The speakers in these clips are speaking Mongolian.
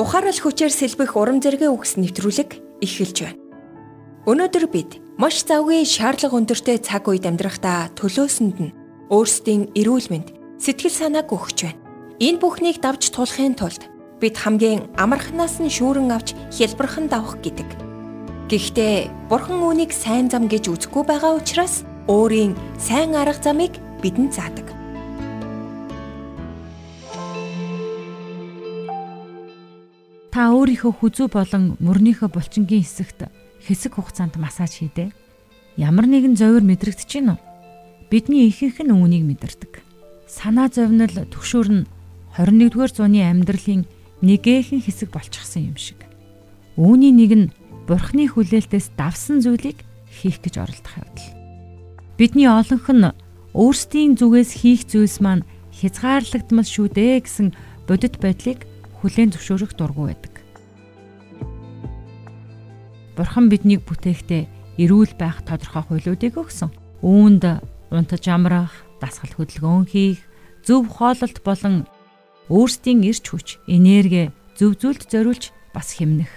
Ухаарал хүчээр сэлбэх урам зэрэгэ үгс нэвтрүүлэг эхэлж байна. Өнөөдөр бид маш завгүй шаардлага өндөртэй цаг үед амьдрахдаа төлөөсөнд нь өөрсдийн эрүүл мэнд, сэтгэл санааг өгч байна. Энэ бүхнийг давж тулахын тулд бид хамгийн амархнаас нь шүүрэн авч хэлбэрхэн давах гэдэг. Гэхдээ Бурхан үүнийг сайн зам гэж үзэхгүй байгаа учраас өөрийн сайн арга замыг бидэнд заадаг. Та өөрийнхөө хүзүү болон мөрнийхөө булчингийн хэсэгт хэсэг хугацаанд массаж хийдэ. Ямар нэгэн зовир мэдрэгдэж гин үү? Бидний ихэнх нь үүнийг мэдэрдэг. Санаа зовнил төгшөөр нь 21-р зууны амьдралын нэгэхэн хэсэг болчихсон юм шиг. Үүний нэг нь Бурхны хүлээлтээс давсан зүйлийг хийх гэж оролдох явдал. Бидний олонх нь өөрсдийн зүгээс хийх зүйлс маань хязгаарлагдмал шүү дээ гэсэн бодит байдлыг хүлээн зөвшөөрөх дургу байдаг. Бурхан биднийг бүтээхдээ эрүүл байх тодорхой хуулиудыг өгсөн. Үүнд унтаж амрах, дасгал хөдөлгөөн хийх, зөв хооллолт болон өөрсдийн эрч хүч, энерги зөв зүйлд зориулж бас хэмнэх.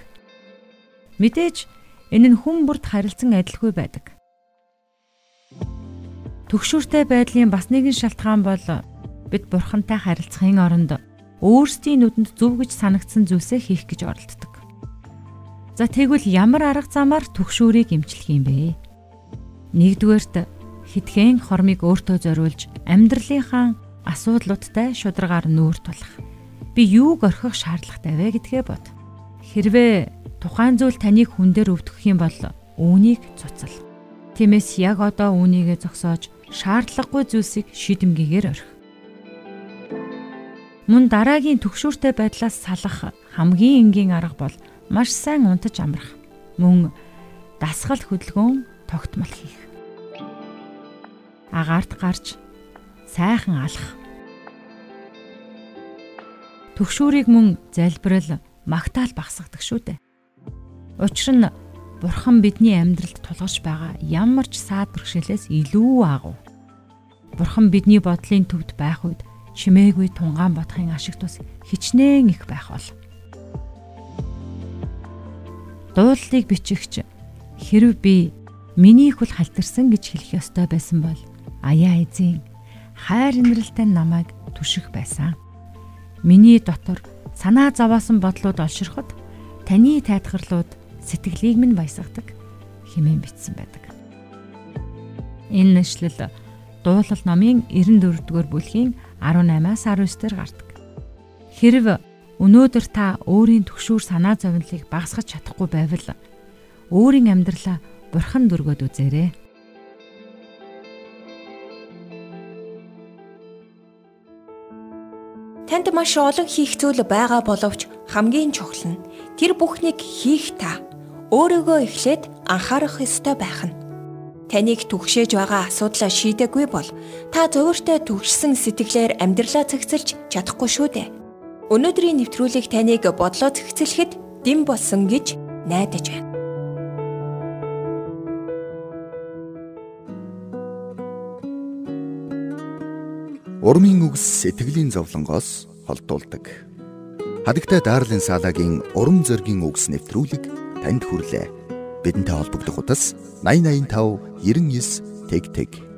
Мэдээж энэ нь хүн бүрд харилцан адилгүй байдаг. Төгшүүртэй байдлын бас нэгэн шалтгаан бол бид бурхантай харилцахын оронд өөрсдийн нүдэнд зөв гэж санагдсан зүйлсээ хийх гэж оролддог. За тэгвэл ямар арга замаар төгшүүрийг эмчлэх юм бэ? Нэгдүгээрт хитгэн хормыг өөртөө зориулж амьдралынхаа асуудлуудтай шударгаар нүүр тулах. Би юуг орхих шаардлагатай вэ гэдгээ бод. Хэрвээ тухайн зүйл таныг хүн дээр өвдөх юм бол үүнийг цуцал. Тиймээс яг одоо үүнийгээ зогсоож шаардлагагүй зүйлсийг шийдэмгийгээр орхи. Мөн дараагийн төгшүүртэй байдлаас салах хамгийн энгийн арга бол маш сайн унтаж амрах. Мөн дасгал хөдөлгөөн тогтмол хийх. Агаарт гарч сайхан алах. Төгшүүрийг мөн залбирал магтаал багсгадаг шүү дээ. Учир нь Бурхан бидний амьдралд тулгарч байгаа ямар ч саад бэрхшээлээс илүү агуу. Бурхан бидний бодлын төвд байх үед чимээгүй тунгаан бодохын ашиг тус хичнээн их байх бол. Дуулалыг бичихч хэрв би миний хөл халтарсан гэж хэлэх ёстой байсан бол аяа эзэн хайр инрэлтэй намайг түших байсан. Миний дотор санаа зовоосон бодлууд олширхот таны тайтгарлууд сэтгэлийг минь баясгадаг хэмээн бичсэн байдаг. Энэ нэшлэл дуулал номын 94 дугаар бүлгийн 18-аас 19 дээр гардаг. Хэрв өнөөдөр та өөрийн төгшүүр санаа зовнилыг багасгаж чадахгүй байвал өөрийн амьдралаа бурхан дөргөөд үзээрэй. Танд маш олон хийх зүйл байгаа боловч хамгийн чухал нь тэр бүхнийг хийх та өөрийгөө эхлээд анхаарах ёстой байх нь таныг түгшээж байгаа асуудлаа шийдэггүй бол та зөвөртэй төгссөн сэтгэлээр амьдралаа цэгцэлж чадахгүй шүү дээ. Өнөөдрийн нэвтрүүлэг таныг бодлоо цэгцэлэхэд дэм болсон гэж найдаж байна. Урмын үгс сэтгэлийн зовлонгоос холдуулдаг. Хадагтай Дарлин Салагийн урам зоригийн үгс нэвтрүүлэг танд хүрлээ бидэнтэй холбогдох утас 8085 99 тэг тэг